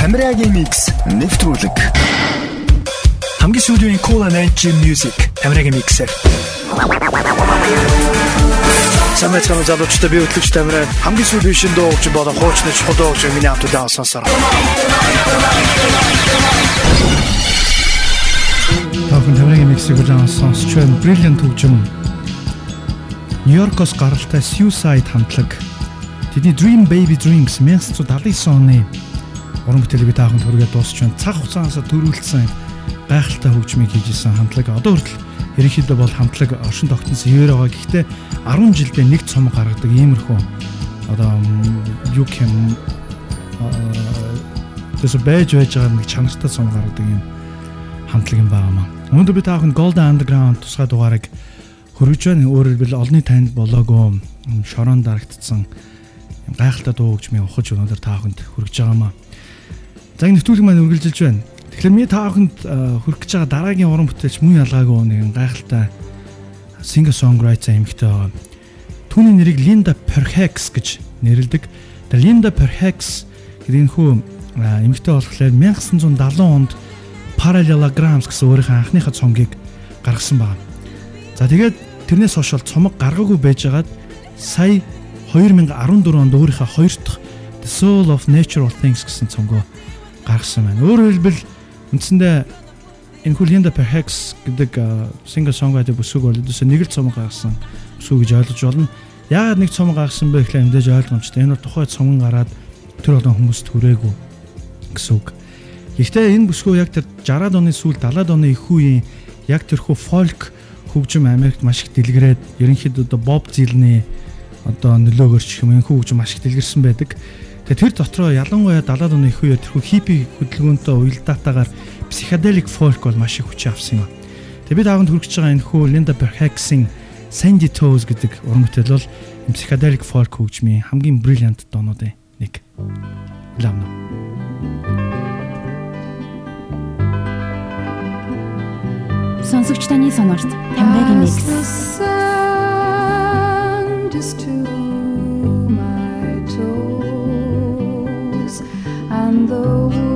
Тамирагийн микс нэвтрүүлэг. Хамгийн сүүлийн Cool and Edge Music Тамирагийн миксэр. Самэт хамт залуучтай би хөтлөгч Тамираа хамгийн сүүлийн шин дуугч болон хуучны чухал дуугч миний хамт удаан сонсоор. Таахан Тамирагийн миксийг удаан сонсч байна. Brilliant хөгжим. Нью-Йоркоос гаралтай Suicide хамтлаг. Тэдний Dream Baby Dreams 1979 оны уран бүтээлийг тааханд хүргээд дуусч байна. Цаг хугацаанаас төрүүлсэн гайхалтай хөгжмийг хийж исэн хамтлаг одоо хүртэл ерөнхийдөө бол хамтлаг оршин тогтносон хэвээр байгаа. Гэхдээ 10 жилдээ нэг цом гаргадаг иймэрхүү одоо юу юм тэс байж байж байгаа нэг чанартай цом гаргадаг юм хамтлаг юм байгаа маа. Өнөөдөр би таахын Golden Underground тусгай дугаарыг хөрвж байна. Өөрөөр хэлбэл олонний танд болоогүй шорон дарагдсан гайхалтай дуу хөгжмийн ухаж өнөөдөр таахынд хүргэж байгаа маа. За энэ нэвтрүүлэг маань үргэлжилж байна. Тэгэхээр ми таахынд хүрэх гэж байгаа дараагийн уран бүтээлч мөн ялгаагүй нэгэн гайхалтай singer songwriter эмэгтэй байгаа. Түүний нэрийг Linda Perhex гэж нэрлэдэг. Тэр Linda Perhex гэдэг энэ хүү эмэгтэй болохоор 1970 онд Parallelograms гэсэн өөрийнхөө анхныхаа цомгийг гаргасан байна. За тэгээд тэрнээс хойш цомог гаргаагүй байжгаад сая 2014 онд өөрийнхөө хоёр дахь The Soul of Natural Things гэсэн цомгоо гаргасан байна. Өөрөөр хэлбэл үндсэндээ энэ Linda Perhaps гэдэг singer songwriter бүсгүй бол өдөөсөө нэг л цомог гаргасан бүсгүй гэж ойлгож болно. Яагаад нэг цомог гаргасан бэ гэхлээр мэдээж ойлгомжтой. Энэ бол тухай цомгон гараад тэр олон хүмүүст хүрээгүй гэсэн үг. Гэхдээ энэ бүсгүй яг тэр 60-аад оны сүүл 70-ад оны их үеийн яг тэрхүү folk хөгжим Америкт маш их дэлгэрээд ерөнхийдөө одоо Bob Dylan-ы одоо нөлөөгөөрч юм энэ хөгжим маш их дэлгэрсэн байдаг. Тэгээ тэр дотроо ялангуяа 70-аад оны их үеэр тэрхүү хиппи хөдөлгөөнтэй уялдаатаагаар психоделик фолк бол маш их хүч авсан юм. Тэгээ бид аавд хүргэж байгаа энэ хүү Linda Perhacs-ийн Sandy Toes гэдэг уран бүтээл бол психоделик фолк хөгжмийн хамгийн brilliant доонуудын нэг. Ламно. Сонсогч таны сонорт Тамирагийн микс. And the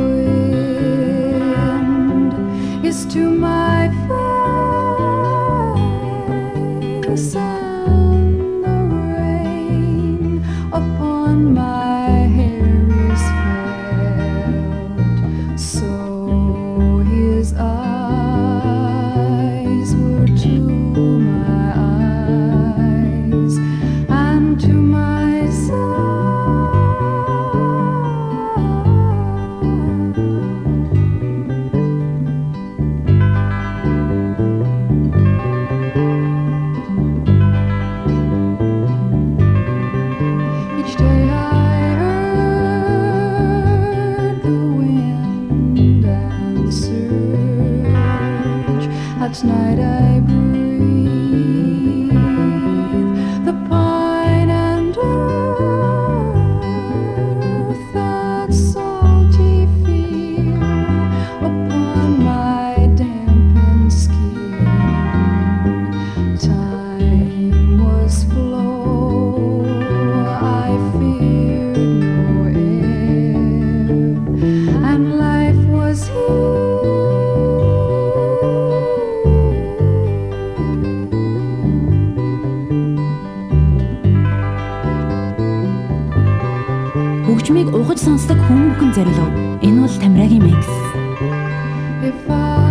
Хөгжмийг угаж сонсдог хүн бүхэн зориулв. Энэ бол Тамирагийн микс. If I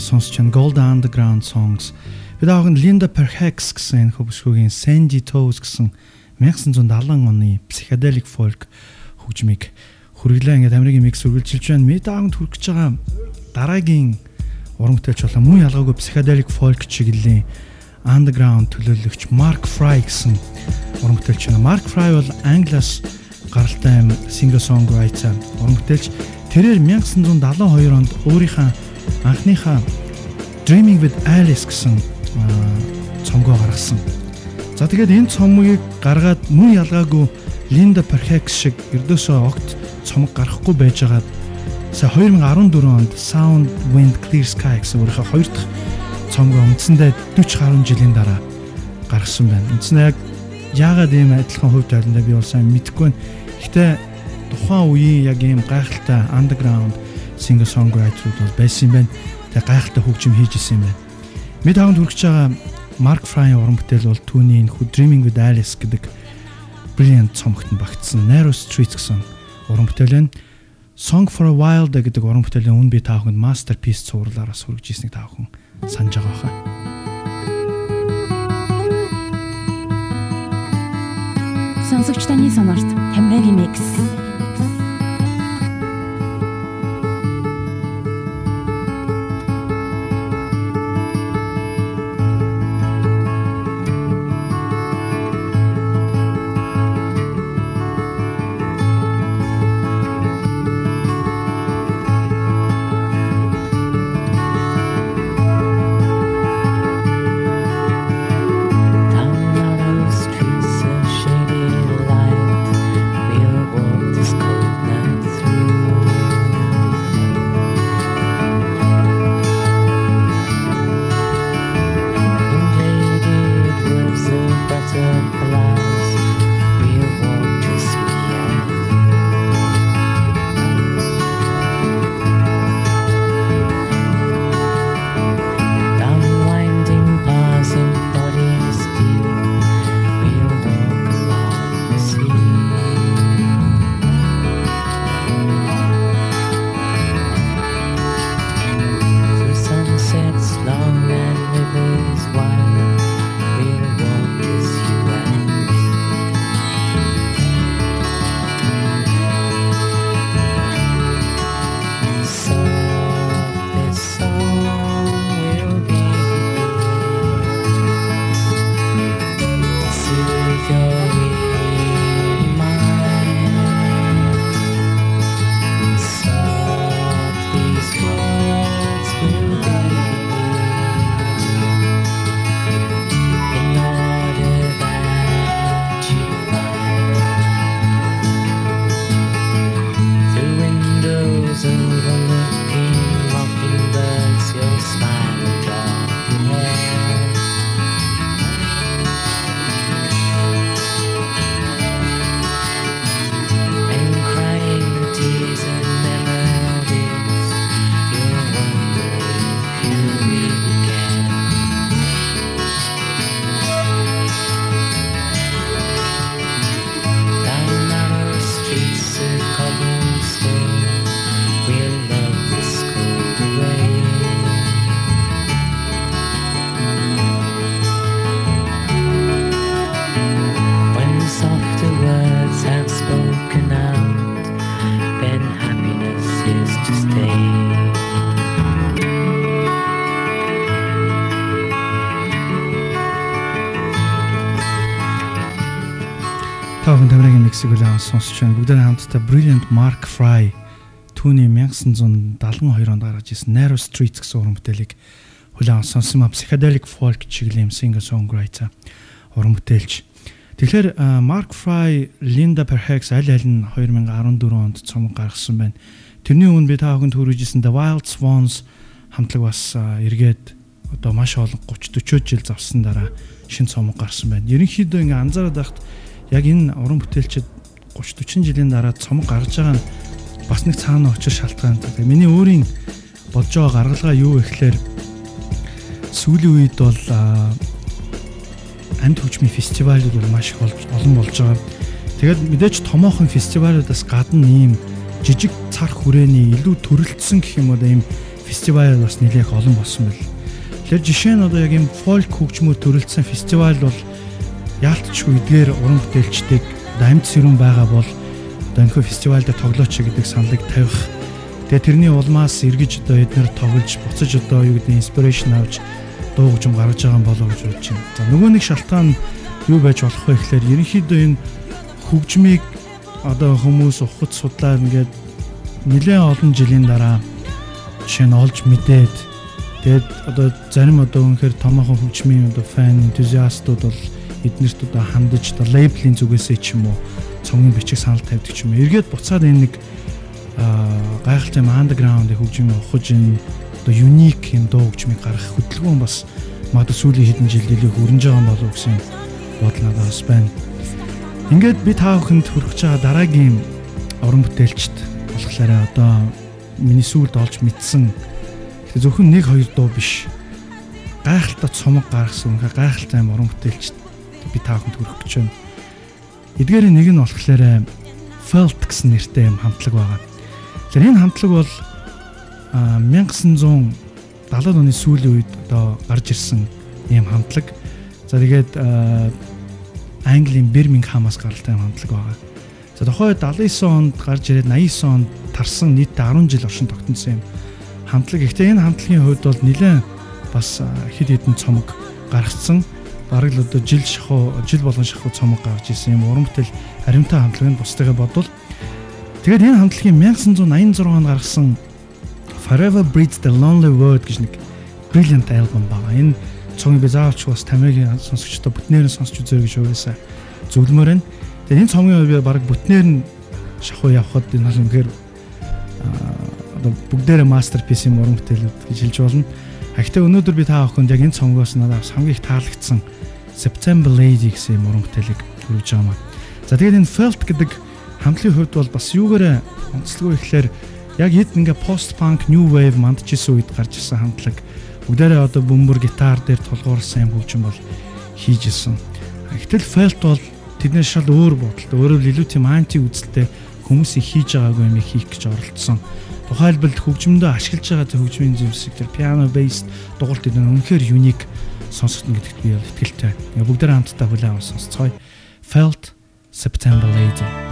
сонсч байна. Gold Underground Songs. Бид тавхан Linda Perhacs гэсэн энэ хөвсгөөгийн Sandy Toes гэсэн 1970 оны psychedelic folk хөгжмийг хүргэлээ ингээд тамирагийн микс үргэлжилж байна. Ми таавд хүрэх гэж байгаа дараагийн уран бүтээлч болон мөн ялгаагүй psychedelic folk чиглэлийн underground төлөөлөгч Mark Fry гэсэн уран бүтээлч байна. Mark Fry бол Англиас гаралтай singer songwriter уран бүтээлч Тэрээр 1972 онд өөрийнхөө анхныхаа Dreaming with Alice гэсэн цомгоо гаргасан. За тэгээд энэ цомгийг гаргаад мөн ялгаагүй Linda Perhacs шиг ердөөсөө огт цомог гарахгүй байжгаад сая 2014 онд Sound Wind Clear Sky гэсэн өөрийнхөө хоёр дахь цомгоо үндсэндээ 40 гаруй жилийн дараа гаргасан байна. Үндсэндээ яг яагаад ийм адилхан хувь тавиландаа би бол сайн мэдэхгүй байна. Гэхдээ тухайн үеийн яг ийм гайхалтай underground singer songwriter-ууд бол байсан юм байна. Тэгээ гайхалтай хөгжим хийж исэн юм байна. Мэд хаванд хүрч байгаа Mark Fry уран бүтээл бол түүний энэ Dreaming with Alice гэдэг brilliant цомогт нь багтсан Narrow Streets гэсэн уран бүтээл байна. Song for a While гэдэг уран бүтээлийн үн би таахынд masterpiece цувралаараас хүргэж ирснийг таахын санаж байгаа хаа. Сонсогч таны сонорт Тамирагийн микс сонсч байна. Бүгдээ хамтдаа Brilliant Mark Fry түүний 1972 онд гаргаж ирсэн Narrow Streets гэсэн уран бүтээлийг хүлээн сонсон ма psychedelic folk чиглэлийн singer songwriter уран бүтээлч. Тэгэхээр Mark Fry, Linda Perhacs аль аль нь 2014 онд цомог гаргасан байна. Тэрний өмнө би та бүхэнд хүргэжсэн The Wild Swans хамтлаг бас эргээд одоо маш олон 30 40 жил завсан дараа шин цомог гарсан байна. Ерөнхийдөө ингээ анзаараад байхад яг энэ уран бүтээлчд 30 40 жилийн дараа цомог гаргаж байгаа нь бас нэг цаана очир шалтгаантай. Тэгээ миний өөрийн болж байгаа гаргалгаа юу вэ гэхээр сүүлийн үед бол амт хөгжмийн фестивалууд бол маш их олон болж байгаа. Тэгээд мэдээч томоохон фестивалуудаас гадна ийм жижиг цар хүрээний илүү төрөлтсөн гэх юм уу ийм фестивал бас нэлээх олон болсон байл. Тэгэхээр жишээ нь одоо яг юм фолк хөгжмөөр төрөлдсөн фестивал бол яалтчгүй эдгээр уран бүтээлчдэг амьд сэрүүн байгаа бол одоо энэ фестивал дээр тоглооч гэдэг саналыг тавих. Тэгээ тэрний улмаас эргэж одоо эдгээр тоглож буцаж одоо юу гэдэг инспирэшн авч дуу хөгжим гаргаж байгаа болоо гэж бодож байна. За нөгөө нэг шалтгаан юу байж болох вэ гэхээр ерөнхийдөө энэ хөгжмийг одоо хүмүүс ухад судлаад ингээд нэлээд олон жилийн дараа жишээ нь олж мэдээд тэгээд одоо зарим одоо үнэхээр томоохон хөгжмийн одоо фан энтузиастууд бол эднэрт одоо хандаж одоо лейблийн зүгээсээ ч юм уу цомгийн бичиг санал тавьдаг ч юм уу. Эргээд буцаад энэ нэг гайхалтай андерграунд хөгжмийн ухаж энэ одоо юник юм дуу хөгжмийг гаргах хөдөлгөөн бас магадгүй сүүлийн хэдэн жил дэлхий хөрнж байгаа болов гэсэн бодол надад бас байна. Ингээд би та бүхэнд хүргэж байгаа дараагийн уран бүтээлчд болохоор одоо миний сүлд олж мэдсэн гэхдээ зөвхөн нэг хоёр дуу биш гайхалтай цомог гаргасан үнэхээр гайхалтай уран бүтээлчд би та бүхэнд хүргэж байна. Эдгээр нэг нь болохоор Felt гэсэн нэртэй юм хамтлаг байгаа. Тэгэхээр энэ хамтлаг бол 1970 оны сүүлийн үед одоо гарч ирсэн ийм хамтлаг. За тэгээд Английн Бирмингхамаас гаралтай хамтлаг байгаа. За тухайн 79 онд гарч ирээд 89 онд тарсан нийтдээ 10 жил оршин тогтносон юм хамтлаг. Гэхдээ энэ хамтлагийн хувьд бол нэлээд бас хэд хэдэн цомог гаргацсан. Бараг л одоо жил шахуу жил болгон шахуу цомог гаргаж ирсэн юм уран бүтээл аримтай хамтлагын бусдыгаа бодвол тэгээд энэ хамтлагийн 1986 онд гаргасан Forever Breeds the Lonely World гэж нэг brilliant album байгаа. Энэ цомыг би заавалч бас тамигийн сонсогчдод бүтнээр нь сонсч үзээрэй гэж угаасаа зөвлөмөр байна. Тэгээ энэ цомгийн би баг бүтнээр нь шахуу явхад энэ бол үнэхээр одоо бүгдээрээ мастерпис юм уран бүтээлүүд гэж хэлж болно. Гэхдээ өнөөдөр би та бүхэнд яг энэ цомгоос надад хамгийн их таалагдсан September Lady гэсэн юм уран бүтээлийг хүргэж байгаа маа. За тэгээд энэ Felt гэдэг хамтлагийн хувьд бол бас юугаараа онцлогоо ихлээр яг хэд ингээ пост панк new wave мандчихсан үед гарч ирсэн хамтлаг бүгдээрээ одоо бөмбөр гитар дээр тулгуурсан юм хөгжим бол хийж исэн. Гэтэл фэлт бол тэдний шал өөр бодолтой. Өөрөөр илүү тийм анти үзэлтэй хүмүүсийн хийж байгаагүй юм хийх гэж оролдсон. Тухайлбал хөгжмөндөө ашиглаж байгаа хөгжмийн зүйлсийг тэр piano based дугуйлт гэдэг нь үнэхээр unique сонсогдно гэдэгт би бол итгэлтэй. Бүгдээрээ хамтдаа хүлээн авсан сонсцгоё. Felt September Lady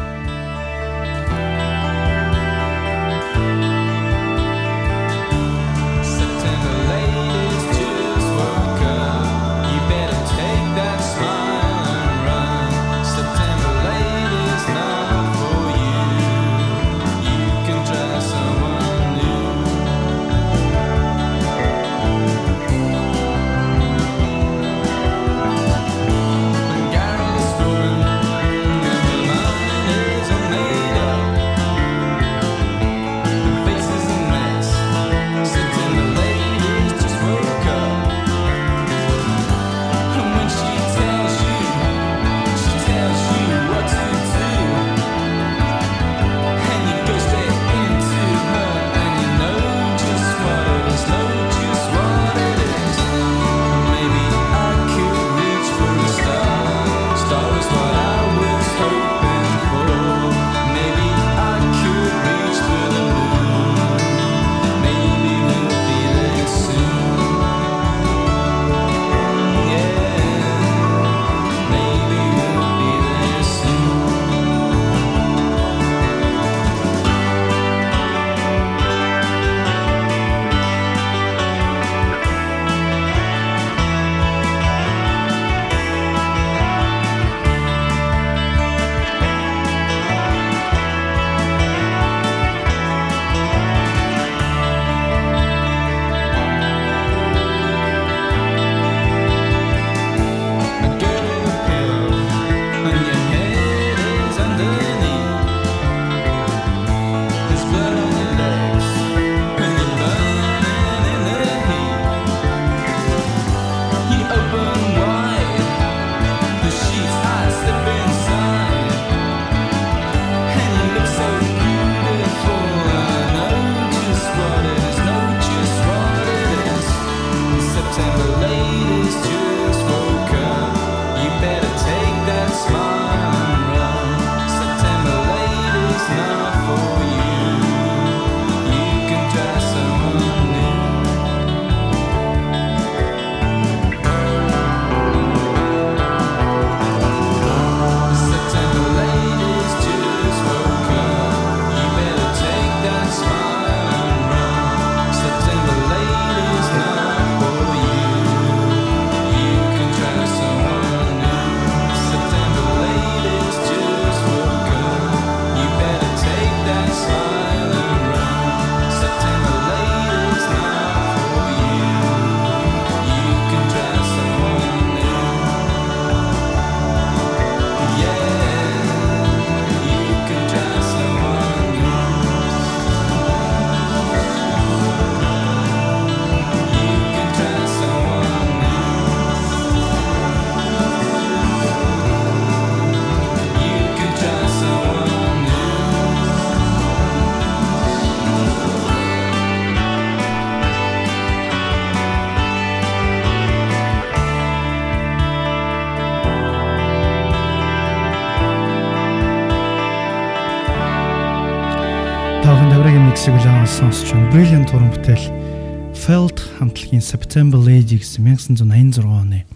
September Lady гэсэн 1986 оны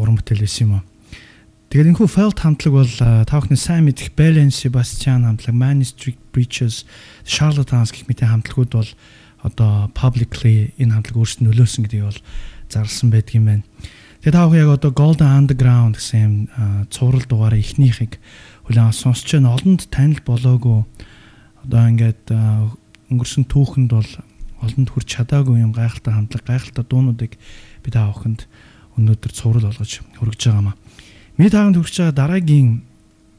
уран бүтээл байсан юм аа. Тэгээд энэхүү Felt хамтлаг бол та бүхний сайн мэдэх Belen Sebastian хамтлаг, Manny Street Preachers, Charlatans гэх мэт хамтлагууд бол одоо publicly энэ хамтлаг өөрсдөө нөлөөсөн гэдгийг бол зарласан байдгийм байна. Тэгээд та бүхэн яг одоо Golden Underground гэсэн цуврал дугаараа эхнийхийг улаан сонсч байна. Олонд танил болоогүй одоо ингээд өнгөрсөн түүхэнд бол олонд хүрч чадаагүй юм гайхалтай хамтлаг гайхалтай дуунуудыг би та бүхэнд өнөөдөр цуврал болгож хүргэж байгаамаа. Миний таанд хүрч байгаа дараагийн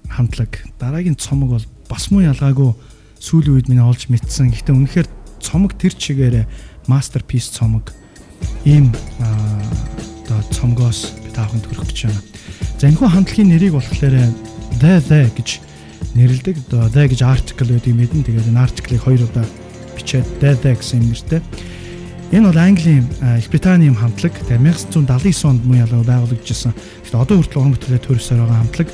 хамтлаг дараагийн цомог бол бас муу ялгаагүй сүүлийн үед миний олж мэдсэн. Гэхдээ үнэхээр цомог тэр чигээрээ мастерпис цомог ийм одоо цомгоос би та бүхэнд хүргэж байна. За энэхүү хамтлагийн нэрийг болохоор The The гэж нэрлдэг. The гэж article гэдэг юм эдэн. Тэгээд энэ article-ыг хоёр удаа бичээд the гэсэн нэртэй. Энэ бол Английн Их Британий хамтлаг. Тэгээд 1979 онд муу ялгаа байгуулагдчихсан. Тэгэхээр одоо хүртэл уран бүтээлээ төрөсөөр байгаа хамтлаг.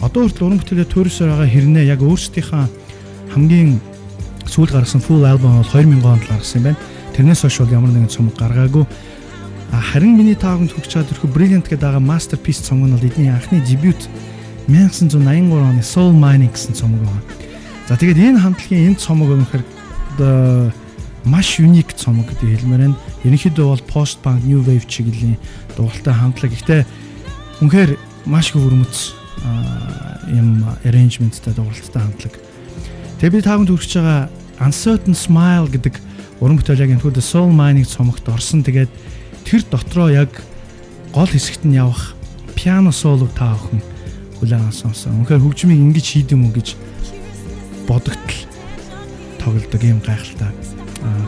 Одоо хүртэл уран бүтээлээ төрөсөөр байгаа хэрнээ яг өөрсдийнхөө хамгийн сүүл гаргасан full album бол 2000 онд гаргасан юм байна. Тэрнээс хойш бол ямар нэгэн цомог гаргаагүй. Харин миний таагүй төгч чад тэрхүү Brilliant гэдэг байгаа masterpiece цомог нь бол эдний анхны дебют 1983 оны Soul Mining гэсэн цомог байна. За тэгээд энэ хамтлагийн энэ цомог өнөхөр маш юник цомог гэдэг хэлмээр байна. Ерөнхийдөө бол post punk new wave чиглэлийн дугуйлтай хамтлаг. Гэхдээ үнэхээр маш хөвөрмөц юм arrangementтай дугуйлттай хамтлаг. Тэгээд би таагүй төрж байгаа Uncertain Smile гэдэг уран бүтээл яг энэ Soul Mining цомогт орсон. Тэгээд тэр дотроо яг гол хэсэгт нь явах пиано соло та охин хүлээн сонсон. Үнэхээр хөгжмийг ингэж хийдэм үү гэж бодогтол тоглодог юм гайхалтай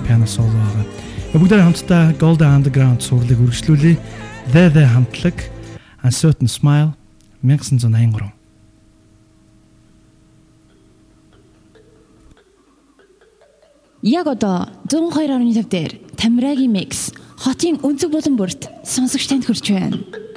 пиано соло байгаа. Бүгдээ хамтдаа Golden Underground сурлыг үргэлжлүүлээ. The The хамтлаг Uncertain Smile 1983 Яг одоо 102.5 дээр Тамирагийн mix хотын өнцөг болон бүрт сонсогч танд хүрч байна.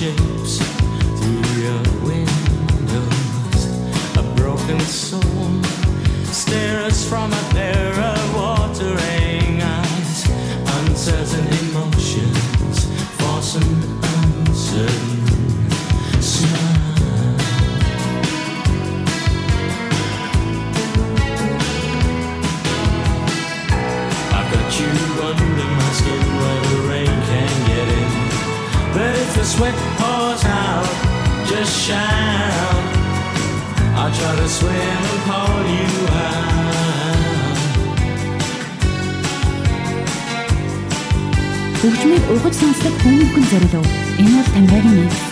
shapes through your windows. A broken soul stares from a mirror. Sweat pours out shout. I'll try to swim and pull you out. Хөгжмийг угаж сонсдог хүмүүхэн зориулв. Энэ бол Тамирагийн микс.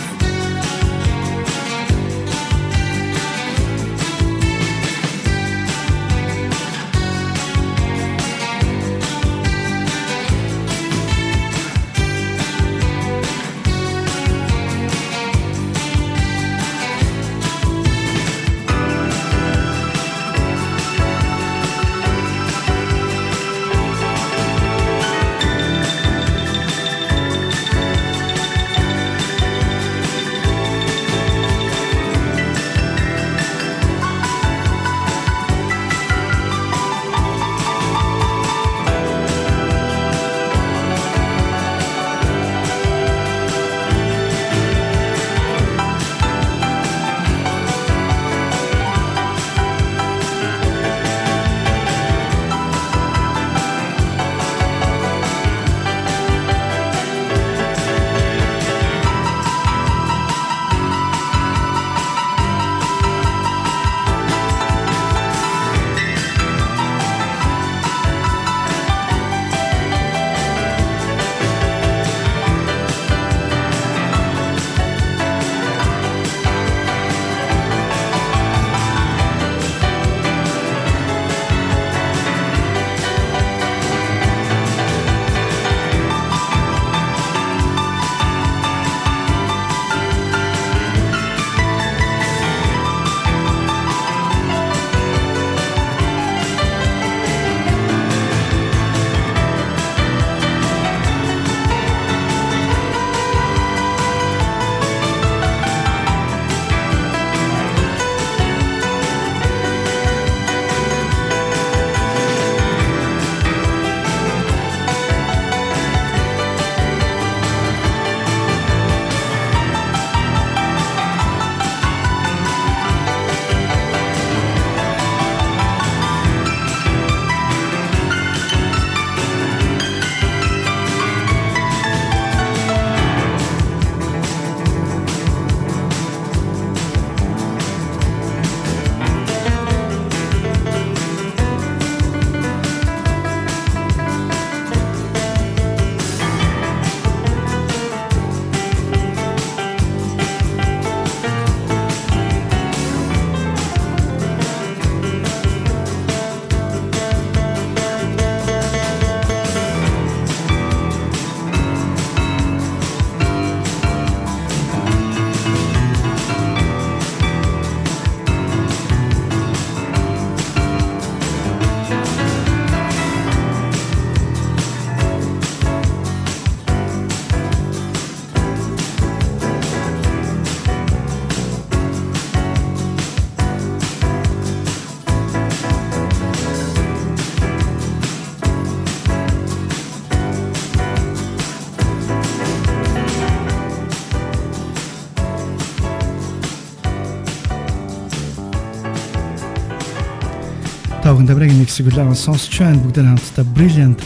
Миксийг хүлээн сонсч байна. Бүгд хамтдаа Brilliant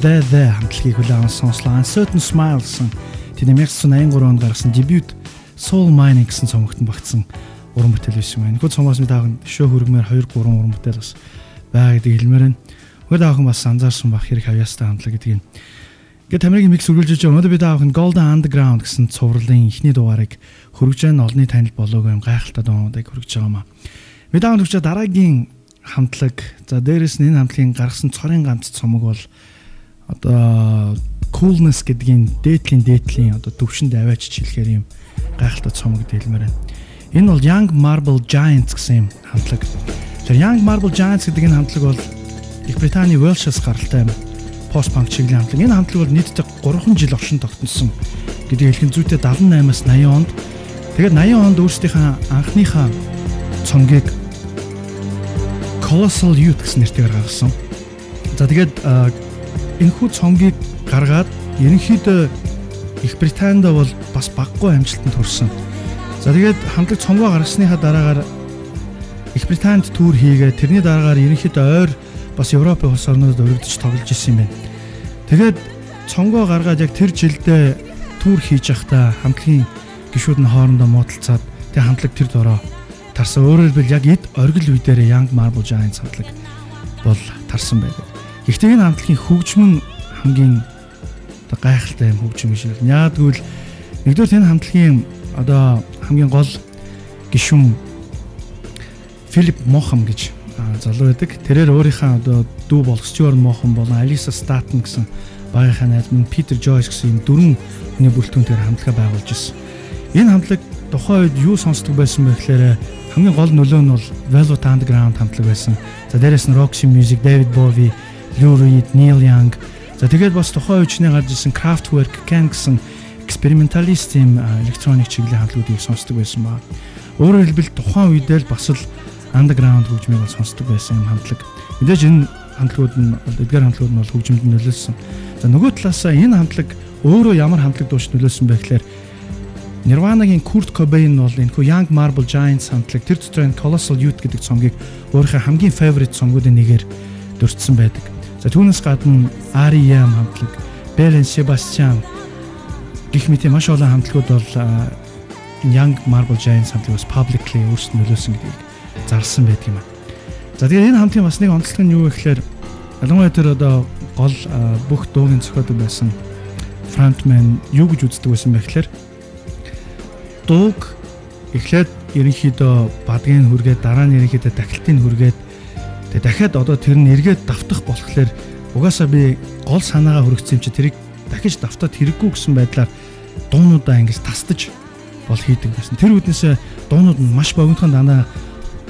The The хамтлагийг хүлээн сонслоо. Uncertain Smile гэсэн тэний 1983 онд гаргасан дебют Soul Mining гэсэн цомогтон багтсан уран бүтээл байсан байна. Гүд цомоос мэд аахан шөө хөргмээр 2 3 уран бүтээл бас байгаа гэдэг хэлмээр байна. Гүд аахан бас анзаарсан бах хэрэг хавьяастай хамтлаг гэдгийг. Ингээд Тамирагийн микс үргэлжлэж байгаа. Өнөөдөр бид аахан Golden Underground гэсэн цувралын эхний дугаарыг хөргөж байгаа нь олонний танил болоогүй юм гайхалтай дуунуудыг хөргөж байгаа маа. Аахан төвчөө дараагийн хамтлаг. За дээрэс нь энэ хамтлагийн гаргасан цорын ганц цомог бол одоо coolness гэдгийн дээдлийн дээдлийн одоо төвшөнд аваач хэлэхээр юм гайхалтай цомог дэлмээр байна. Энэ бол Young Marble Giants гэсэн юм хамтлаг. Тэр Young Marble Giants гэдэг энэ хамтлаг бол Их Британий Welsh-аас гаралтай пост панк чиглэлийн хамтлаг. Энэ хамтлаг бол нийтдээ 3 жил огшин тогтносон гэдэг хэлхэн зүйтэй 78-аас 80 онд тэгээд 80 онд өөрсдийнхээ анхныхаа цомгийг Colossal Youth гэсэн нэртэйгээр гаргасан. За тэгээд энэхүү цомгийг гаргаад ерөнхийдөө Их Британд бол бас баггүй амжилтанд хүрсэн. За тэгээд хамтлаг цомгоо гаргасныхаа дараагаар Их Британд тур хийгээ тэрний дараагаар ерөнхийдөө ойр бас Европын улс орнуудад өргөдөж тоглож исэн юм байна. Тэгээд цомгоо гаргаад яг тэр жилдээ тур хийж явахдаа хамтлагийн гишүүд нь хоорондоо муудалцаад тэг хамтлаг тэр дороо тарсан. Өөрөөр хэлбэл яг эд оргил үе дээр Young Marble Giants хамтлаг бол тарсан байдаг. Гэхдээ энэ хамтлагийн хөгжмөн хамгийн одоо гайхалтай юм хөгжим шиг. Яагтвэл нэгдүгээр энэ хамтлагийн одоо хамгийн гол гишүүн Филип Мохам гэж залуу байдаг. Тэрээр өөрийнхөө одоо дүү болох Стюарт Мохам болон Алиса Статон гэсэн багийнхаа найз минь Питер Жойс гэсэн юм дөрвөн хүний бүрэлдэхүүнээр хамтлага байгуулж ирсэн. Энэ хамтлаг тухайн үед юу сонсдог байсан бэ гэхээр хамгийн гол нөлөө нь бол Velvet Underground хамтлаг байсан. За дээрэс нь Roxy Music, David Bowie, Lou Reed, Neil Young. За тэгээд бас тухайн үеийн гарч ирсэн Kraftwerk, Can гэсэн эксперименталист юм электроник чиглэлийн хамтлагуудыг сонсдог байсан ба. Өөрөөр хэлбэл тухайн үедээ л бас л underground хөгжмийг бол сонсдог байсан юм хамтлаг. Мэдээж энэ хамтлагууд нь эдгээр хамтлагууд нь бол хөгжимд нөлөөлсөн. За нөгөө талаасаа энэ хамтлаг өөрөө ямар хамтлаг дууш нөлөөлсөн бэ гэхээр Nirvana-гийн Kurt Cobain бол энэхүү Young Marble Giants хамтлаг тэр дотор энэ Colossal Youth гэдэг цомгийг өөрийнхөө хамгийн favorite цомгуудын нэгээр дурдсан байдаг. За түүнээс гадна R.E.M хамтлаг, Bell and Sebastian гэх мэт маш олон хамтлагууд бол Young Marble Giants хамтлагаас publicly өөрсдөө нөлөөсөн гэдгийг зарласан байдаг юм аа. За тэгээд энэ хамтын бас нэг онцлог нь юу вэ гэхээр ялангуяа тэр одоо гол бүх дуугийн зохиолдог байсан frontman юу гэж үздэг байсан бэ гэхээр дууг эхлээд ерөнхийдөө бадгийн хүргээд дараа нь ерөнхийдөө тахилтын хүргээд тэгээ дахиад одоо тэр нь эргээд давтах болохоор угаасаа би гол санаагаа юм чи тэрийг дахиж давтаад хэрэггүй гэсэн байдлаар дуунуудаа ингэж тасдаж бол хийдэг байсан. Тэр үднээсээ дуунууд нь маш богинохон дандаа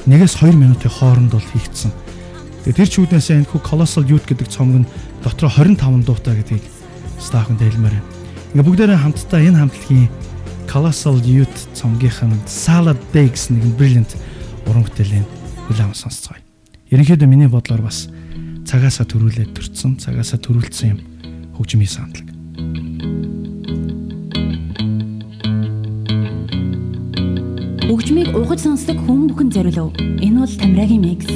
1-2 минутын хооронд бол хийгдсэн. Тэгээ тэр ч үднээсээ энэ хүү Colossal Youth гэдэг цомог нь дотроо 25 дуутай гэдгийг стафын дэлмээр. Ингээ бүгдээрээ хамтдаа энэ хамтлагийн Colossal Youth цомгийнхан Salad гэсэн нэгэн brilliant уран бүтээлийн хүлээм сонсцгоё. Ерөнхийдөө миний бодлоор бас цагаасаа төрүүлээд төрцөн, цагаасаа төрүүлсэн юм хөгжмийн сандлаг. Хөгжмийг угаж сонсдог хүн бүхэн зориулв. Энэ бол Тамирагийн микс.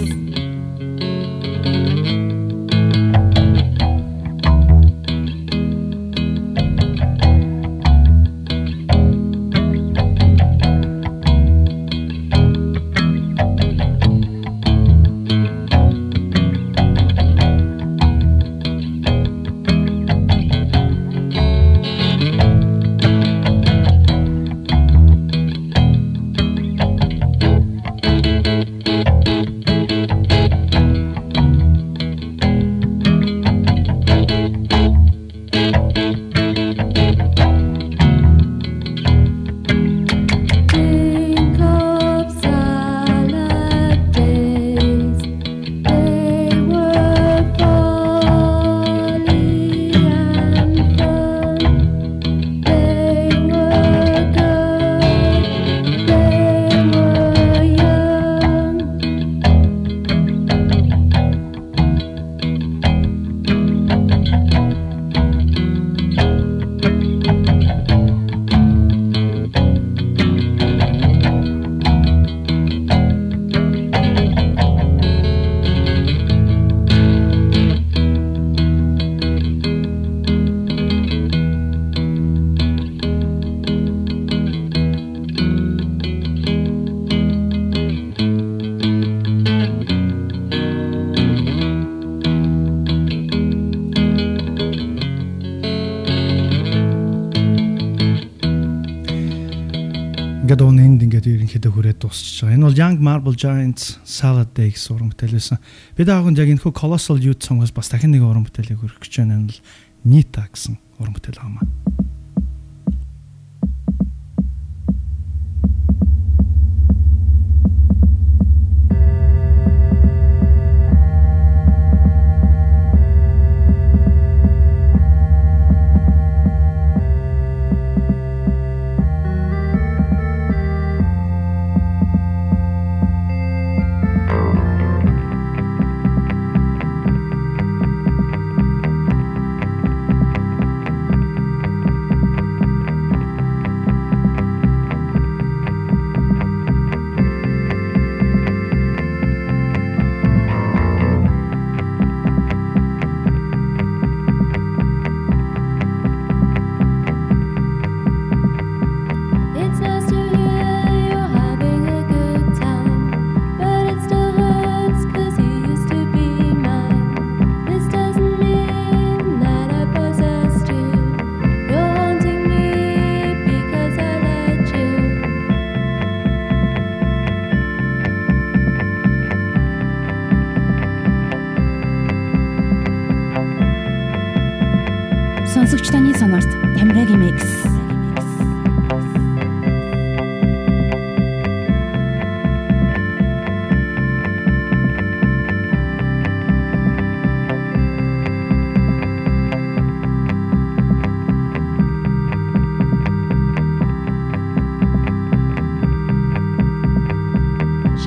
Ерөнхийдөө хүрээд дуусчихж байгаа. Энэ бол Young Marble Giants Salad Day гэсэн уран бүтээл байсан. Бид аагүй яг энэ хөө Colossal Youth цомгоос бас дахин нэг уран бүтээлийг хүргэх гэж байна. Энэ бол Nita гэсэн уран бүтээл байгаа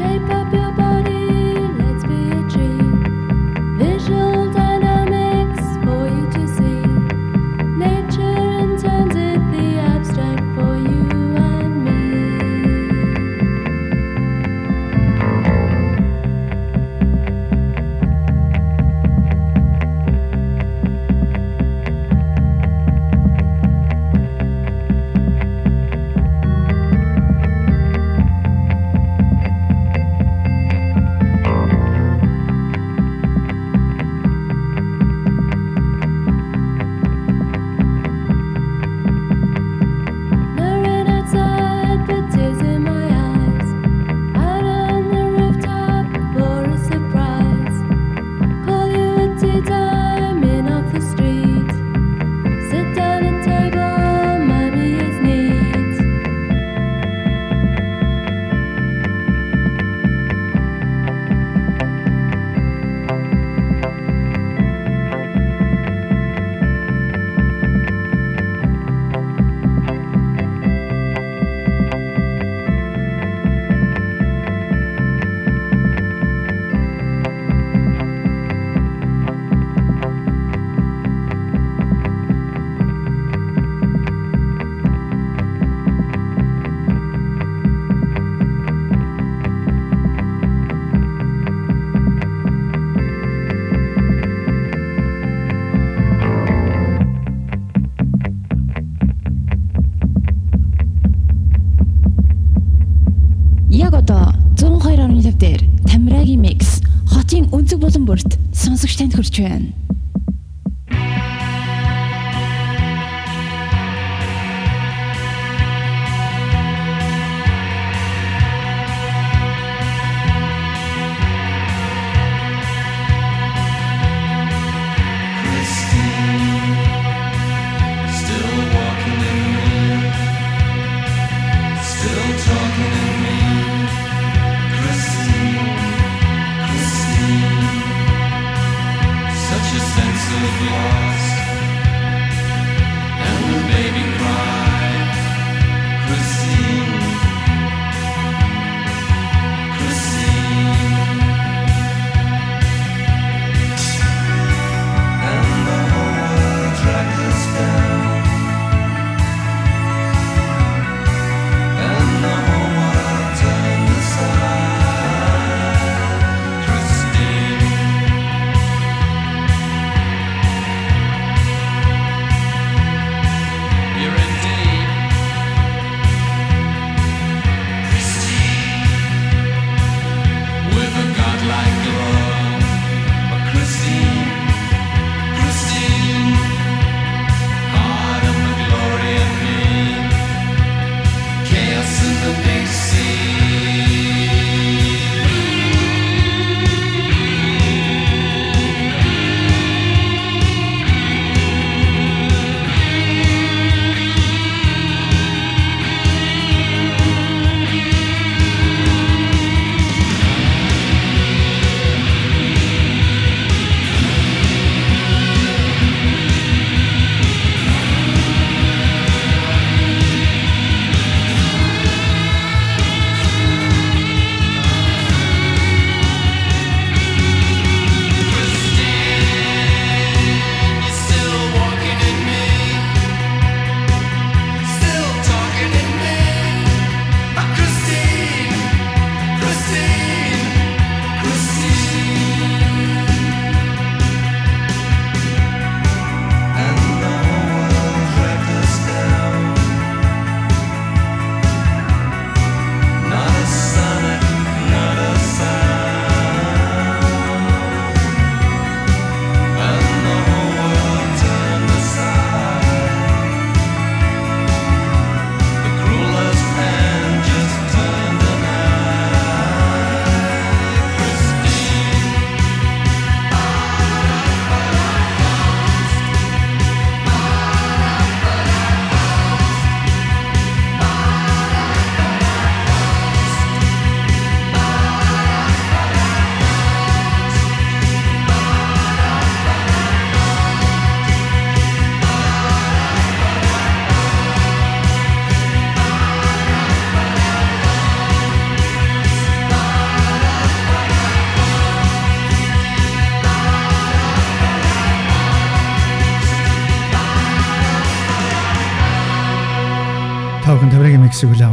хүрч байна. you 全。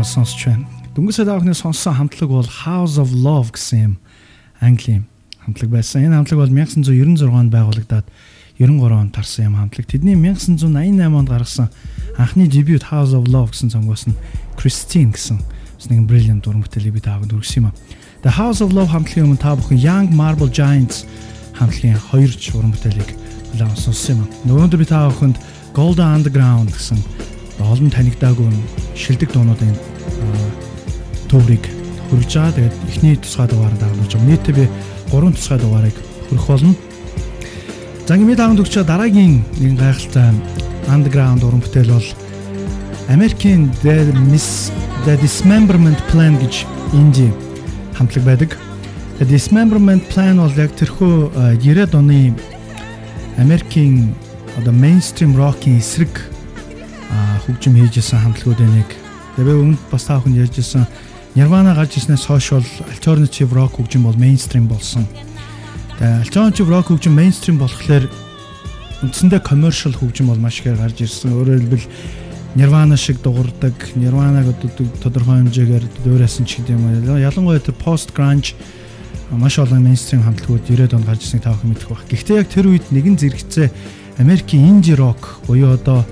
Сонсч байна. Дөнгөж саяны сонссон хамтлаг бол House of Love гэсэн юм Английн хамтлаг байсан. Энэ хамтлаг бол 1996 онд байгуулагдаад 93 онд тарсан юм хамтлаг. Тэдний 1988 онд гаргасан анхны дебют House of Love гэсэн цомгоос нь Christine гэсэн нэгэн brilliant уран бүтээлийг би таавд хүргэсэн юм а. The House of Love хамтлагийн өмнө та бүхэн Young Marble Giants хамтлагийн хоёр уран бүтээлийг хүлээн сонссон юм а. Өнөөдөр би та бүхэнд Golden Underground гэсэн олон танигдаагүй шилдэг дуунуудын төврийг хүргэж байгаа. Тэгээд эхний тусгай дугаараар дагуулж байгаа. Нийтдээ би 3 тусгай дугаарыг хүргэх болно. За ингээд таавд өгч дараагийн нэгэн гайхалтай underground уран бүтээл бол Америкийн The Miss The Dismemberment Plan гэж инди хамтлаг байдаг. The Dismemberment Plan бол яг тэрхүү 90-ад оны Америкийн одоо mainstream rock-ийн эсрэг хөгжим хийжсэн хамтлагуудын нэг. Тэгээ өмнө бас та бүхэн ярьжсэн Nirvana гарч ирснээс хойш бол alternative rock хөгжим бол mainstream болсон. Тэгээ alternative rock хөгжим mainstream болохоор үндсэндээ commercial хөгжим бол маш ихээр гарч ирсэн. Өөрөөр хэлбэл Nirvana шиг дуурдаг, Nirvana-г тодорхой хэмжээгээр дуурайсан ч гэдэг юм. Ялангуяа тэр post grunge маш олон mainstream хамтлагууд 90-ад онд гарч ирснийг та бүхэн мэдэх баг. Гэхдээ яг тэр үед нэгэн зэрэгцээ Америкийн indie rock буюу одоо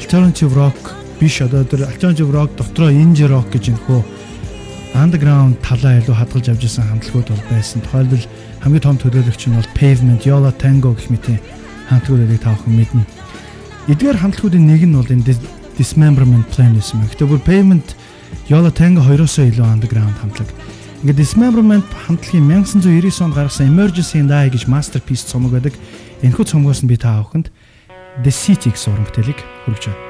alternative rock биш одоо тэр alternative rock дотроо indie rock гэж нөхөө underground талаа илүү хадгалж авч ирсэн хамтлагууд бол байсан. Тухайлбал хамгийн том төлөөлөгч нь бол Pavement, Yola Tango гэх мэт хамтлагуудыг та бүхэн мэднэ. Эдгээр хамтлагуудын нэг нь бол энэ Dismemberment Plan гэсэн юм. Гэтэ бүр Pavement, Yola Tango хоёроосоо илүү underground хамтлаг. Ингээд Dismemberment хамтлагийн 1999 онд гаргасан Emergency and I гэж masterpiece цомог байдаг. Энэхүү цомгоос нь би та бүхэнд The City гэсэн уран бүтээлийг хүргэж байна.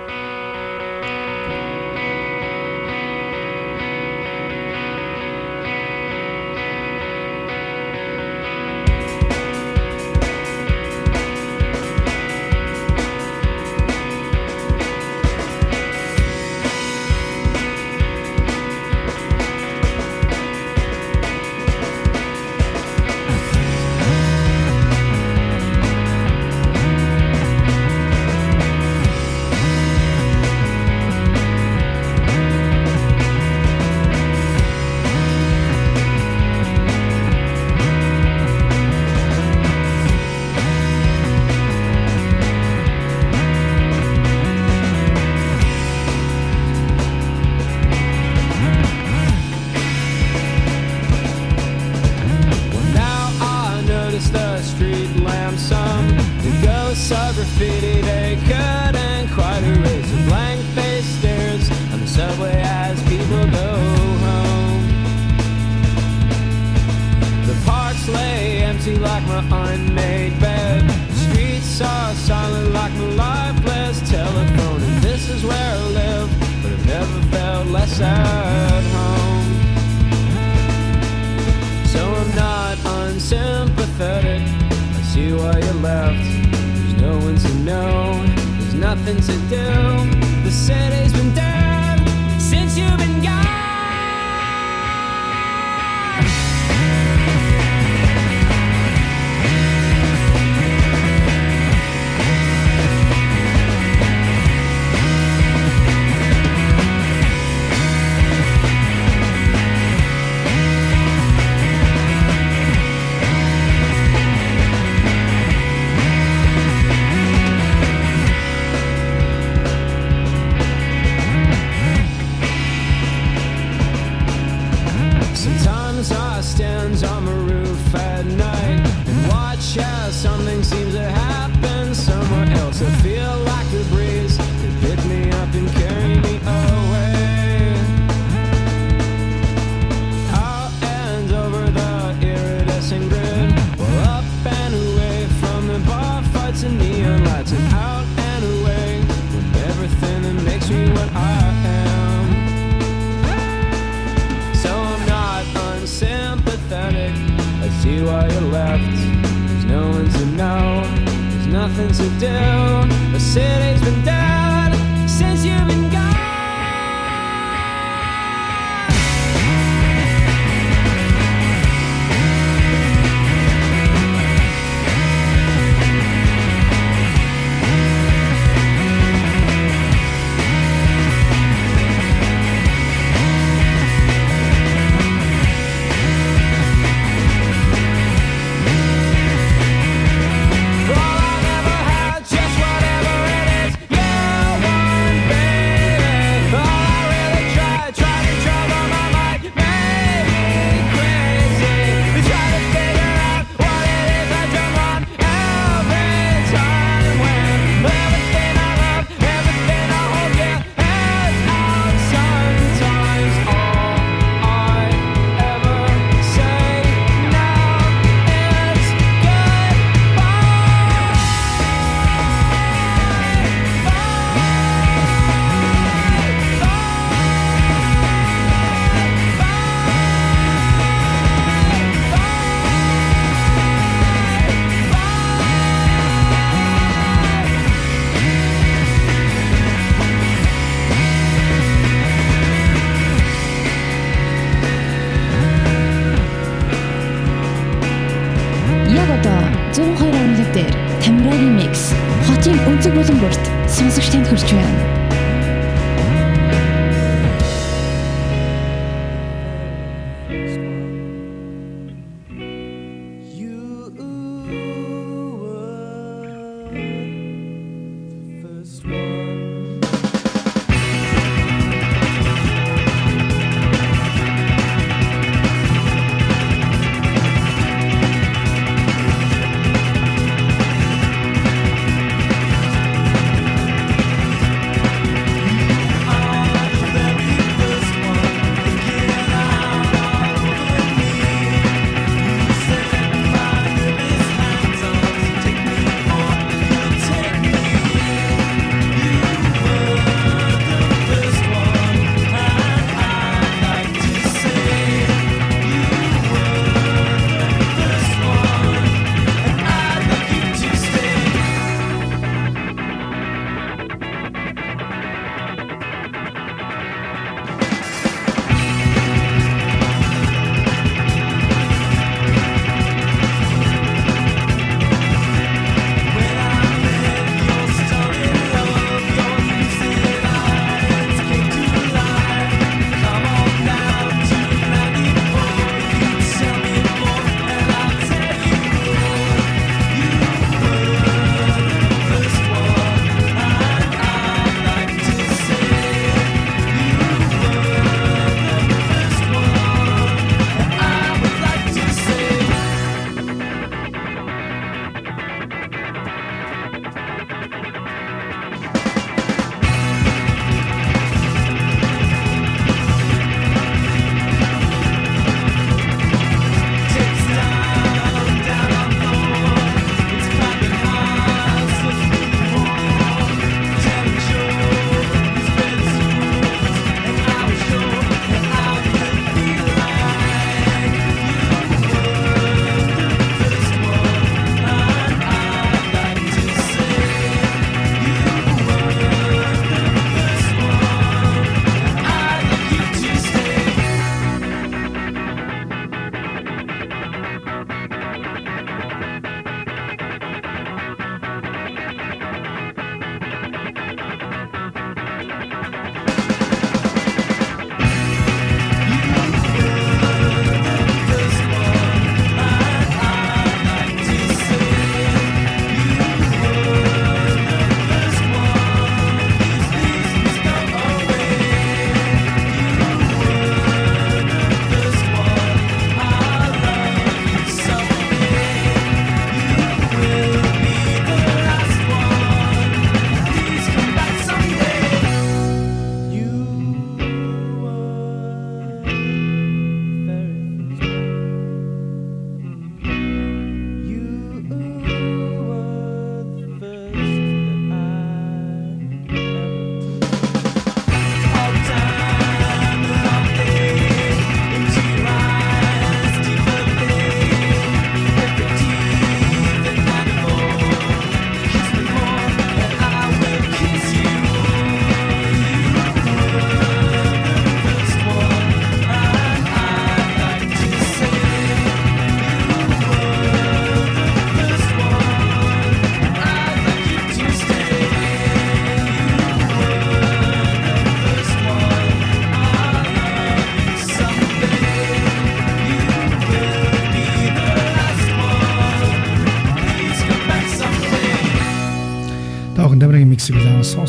102.1 дээр Тамирагийн микс хотын өнцөг болон бүрт сонсогч танд хүрч байна.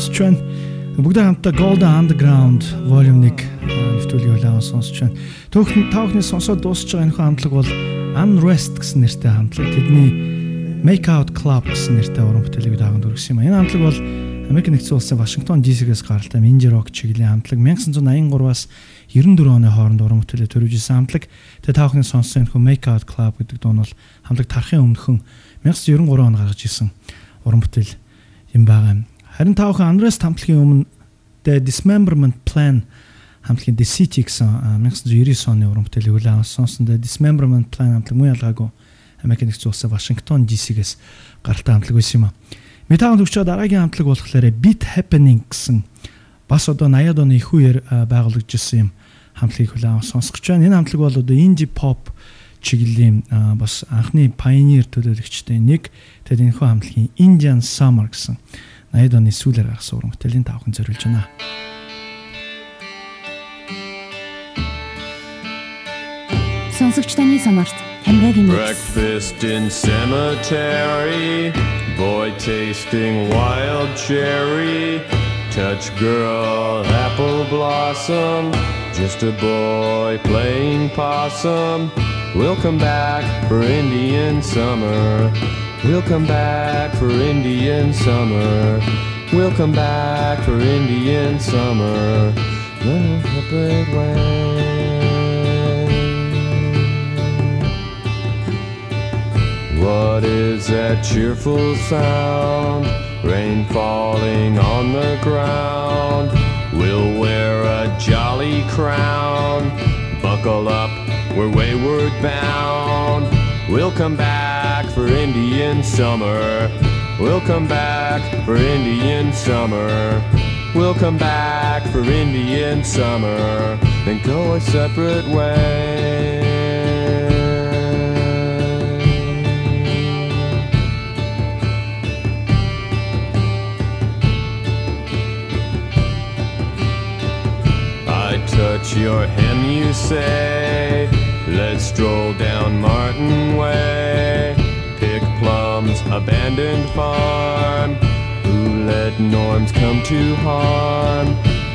Сонсож байна. Бүгдээ хамтдаа Golden Underground Volume 1 нэвтрүүлгийг улаан сонсож байна. Төөхн таахны сонсоод дуусч байгаа энэ хамтлаг бол Unrest гэсэн нэртэй хамтлаг. Тэдний Make Out Club гэсэн нэртэй уран бүтээлийг дааганд өргөсөн юм. Энэ хамтлаг бол Америк нэгдсэн улсын Вашингтон DC-гээс гаралтай Mindy Rock чиглэлийн хамтлаг 1983-аас 94 оны хооронд уран бүтээлээ төрөвжсэн хамтлаг. Тэгээ таахны сонссон энэ Make Out Club гэдэг дуу нь бол хамтлаг тарахын өмнөхөн 1993 он гаргаж исэн уран бүтээл юм байгаа юм. Харин та бүхэн Unrest хамтлагийн өмнө The Dismemberment Plan хамтлагийн The City гэсэн 1999 оны уран бүтээлийг үлээн сонсон. The Dismemberment Plan хамтлаг мөн ялгаагүй Америк нэгдсэн улсын Вашингтон DC-гээс гаралтай хамтлаг байсан юм а. Метаун төгчөө дараагийн хамтлаг болохоор Beat Happening гэсэн бас одоо 80-ад оны их үеэр байгуулагдж ирсэн юм хамтлагийг хүлээн сонсгож байна. Энэ хамтлаг бол одоо indie pop чиглэлийн бас анхны pioneer төлөөлөгчтэй нэг тэгээд энэхүү хамтлагийн Indian Summer гэсэн 80-ад оны сүүлээр гаргасан уран бүтээлийн тавхан зориулж байна. Сонсогч таны сонорт Тамирагийн Breakfast in cemetery Boy tasting wild cherry. Touch girl apple blossom Just a boy playing possum. We'll come back for Indian summer We'll come back for Indian summer We'll come back for Indian summer What is that cheerful sound? Rain falling on the ground. We'll wear a jolly crown. Buckle up, we're wayward bound. We'll come back for Indian summer. We'll come back for Indian summer. We'll come back for Indian summer. Then go a separate way. I touch your hem, you say. Let's stroll down Martin Way. Plums, abandoned farm. Who let norms come to harm?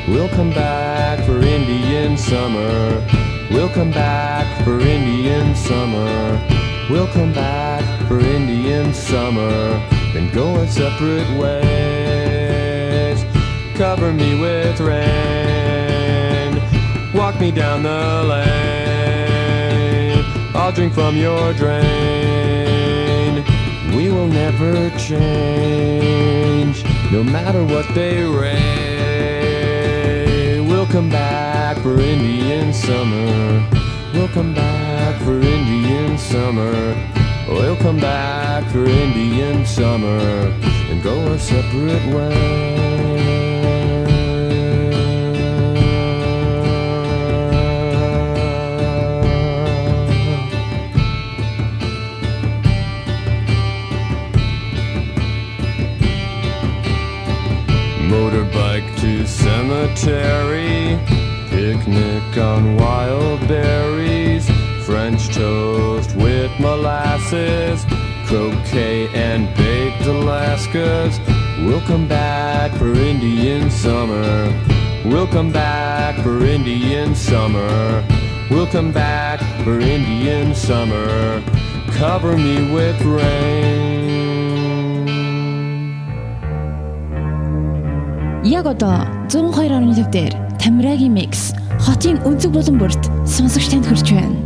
We'll come back for Indian summer. We'll come back for Indian summer. We'll come back for Indian summer. Then go our separate ways. Cover me with rain. Walk me down the lane. I'll drink from your drain. Will never change, no matter what they rain. We'll come back for Indian summer. We'll come back for Indian summer. We'll come back for Indian summer and go our separate ways. cemetery, picnic on wild berries, French toast with molasses, croquet and baked Alaskas. We'll come back for Indian summer. We'll come back for Indian summer. We'll come back for Indian summer. Cover me with rain. Jagoda 102.5 дээр Тамирагийн микс хотын өнцөг болон бүрт сонсогч танд хүрч байна.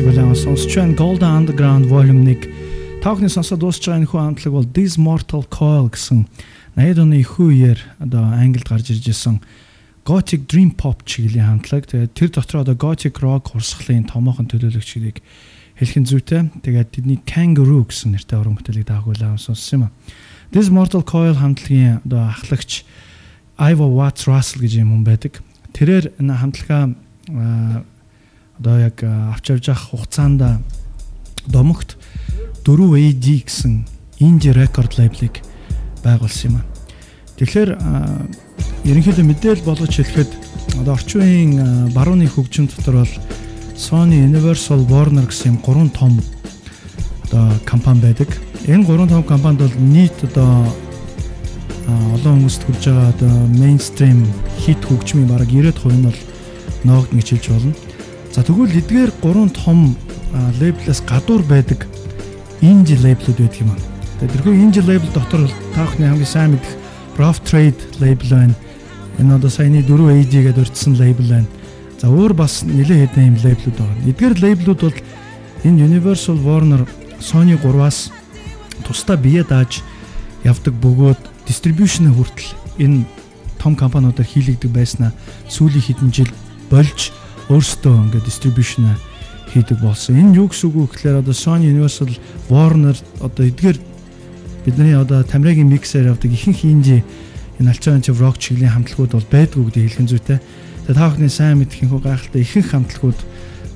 Улаан сонсч байна. Gold Underground Volume 1 Таахны сонсоод дуусч байгаа энэ хүү хамтлаг бол This Mortal Coil гэсэн 80-ад оны их үеэр одоо англид гарч ирж исэн Gothic Dream Pop чиглэлийн хамтлаг. Тэгээд тэр дотор одоо Gothic Rock хурсгалын томоохон төлөөлөгчдийг хэлхэн зүйтэй. Тэгээд тэдний Kangaroo гэсэн нэртэй уран бүтээлийг даагуулсан сонссон юм а. This Mortal Coil хамтлагийн одоо ахлагч Ива Watts Russell гэж юм хүн байдаг. Тэрээр энэ хамтлагаа одоо яг авч явж явах хугацаанд домогт 4 AD гэсэн indie record label-ыг байгуулсан юм аа. Тэгэхээр ерөнхийдөө мэдээлэл болгож хэлэхэд одоо орчин үеийн барууны хөгжим дотор бол Sony, Universal, Warner гэсэн юм гурван том одоо компани байдаг. Энэ гурван том компанид бол нийт одоо олон хүмүүст хүрж байгаа одоо mainstream хит хөгжмийн бараг 90% нь бол ноогдно гэж хэлж болно. За тэгвэл эдгээр гурван том лейблээс гадуур байдаг инди лейблүүд байдаг юм аа. Тэрхүү инди лейбл дотор та бүхний хамгийн сайн мэдэх Rough Trade лейбл байна. Энэ одоо саяны 4 AD гэдээ урьдсан лейбл байна. За өөр бас нэлээд хэдэн юм лейблүүд байгаа. Эдгээр лейблүүд бол энэ Universal Warner Sony 3-аас тусдаа бие дааж явдаг бөгөөд дистрибьюшн хүртэл энэ том компаниудаар хийлэгдэг байснаа сүүлийн хэдэн жил болж өөрсдөө ингээд дистрибьюшн хийдэг болсон. Энэ юу гэсэн үг вэ гэхээр одоо Sony Universal Warner одоо эдгээр бидний одоо Тамирагийн миксер явдаг ихэнх инди энэ альтернатив рок чиглэлийн хамтлагууд бол байдгүй гэдэг хэлхэн зүйтэй. Тэгээ та бүхний сайн мэдэх инхүү гайхалтай ихэнх хамтлагууд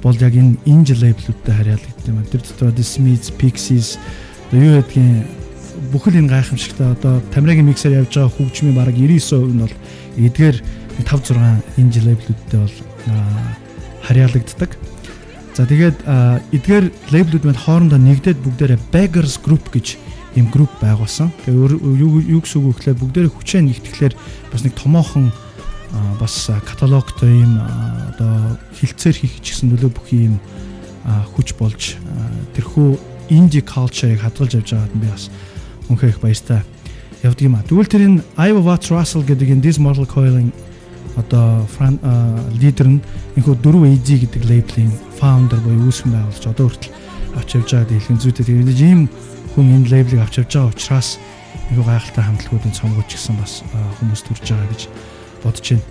бол яг энэ инди лейблүүдтэй харьяалагддаг юм. Тэр дотор The Smiths, Pixies юу гэдгийг бүхэл энэ гайхамшигтай одоо Тамирагийн миксер явж байгаа хөгжмийн бараг 99% нь бол эдгээр 5 6 инди лейблүүдтэй бол харьяалагддаг. За тэгээд эдгээр лейблүүд мэд хоорондоо нэгдээд бүгдээрээ Beggars Group гэж ийм групп байгуулсан. Тэгээ юу гэсэн үг вэ гэхээр бүгдээрээ хүчээ нэгтгэхлээр бас нэг томоохон бас каталогтой ийм одоо хилцээр хийх гэсэн нөлөө бүхий ийм хүч болж тэрхүү инди culture-ыг хадгалж явж байгаад би бас үнхээр их баяртай явдаг юм а. Тэгвэл тэр энэ Iowa Watts Russell гэдэг энэ This Mortal Coil-ын одоо лидер нь энэхүү 4 AG гэдэг лейблийн фаундер буюу үүсгэн байгуулж одоо хүртэл авч явж байгаад хэлхэн зүйтэй тэгээд ийм хүн энэ лейблийг авч явж байгаа учраас энэхүү гайхалтай хамтлагуудын цомгооч гэсэн бас хүмүүс төрж байгаа гэж бодож байна.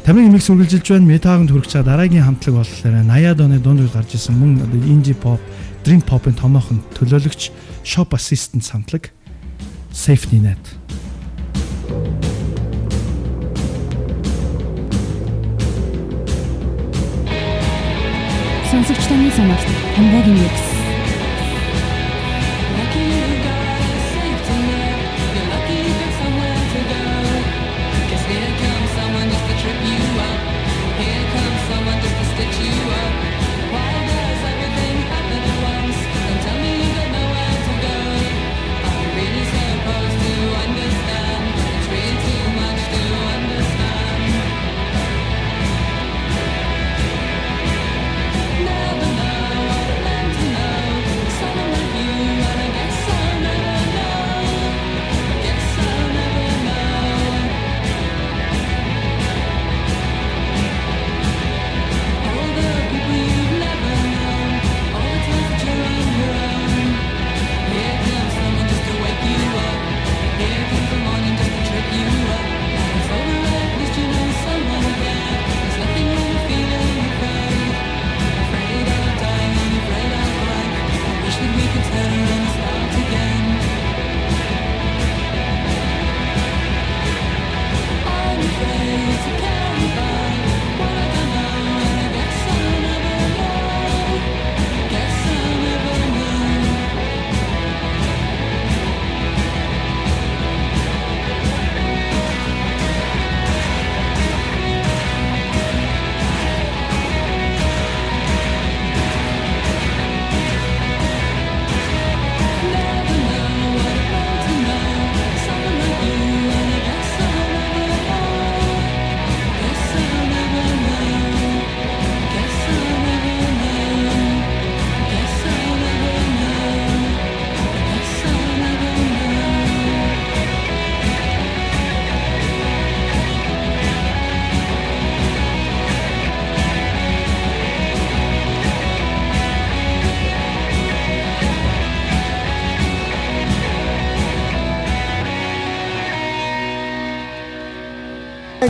Тамирын имийг сүргэлжилж байна. Метагонд хүрэх цаа дараагийн хамтлаг болохоор 80-аад оны дунд үе гарч ирсэн мөн инди pop, dream pop-ын томоохон төлөөлөгч shop assistant хамтлаг Safety Net 鈴木谷さんの人、神田銀す。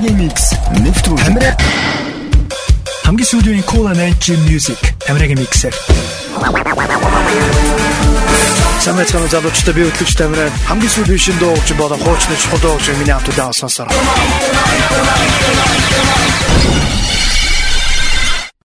Тамирагийн микс нэвтрүүлэг. Хамгийн сүүлийн Cool and Edge Music Америкийн миксер. Самэцхан залуучтай би хөтлөгч Тамиран хамгийн сүүлийн шин дуу гэж бодон хуучны чухал дуу гэж миний хамт удаасан сар.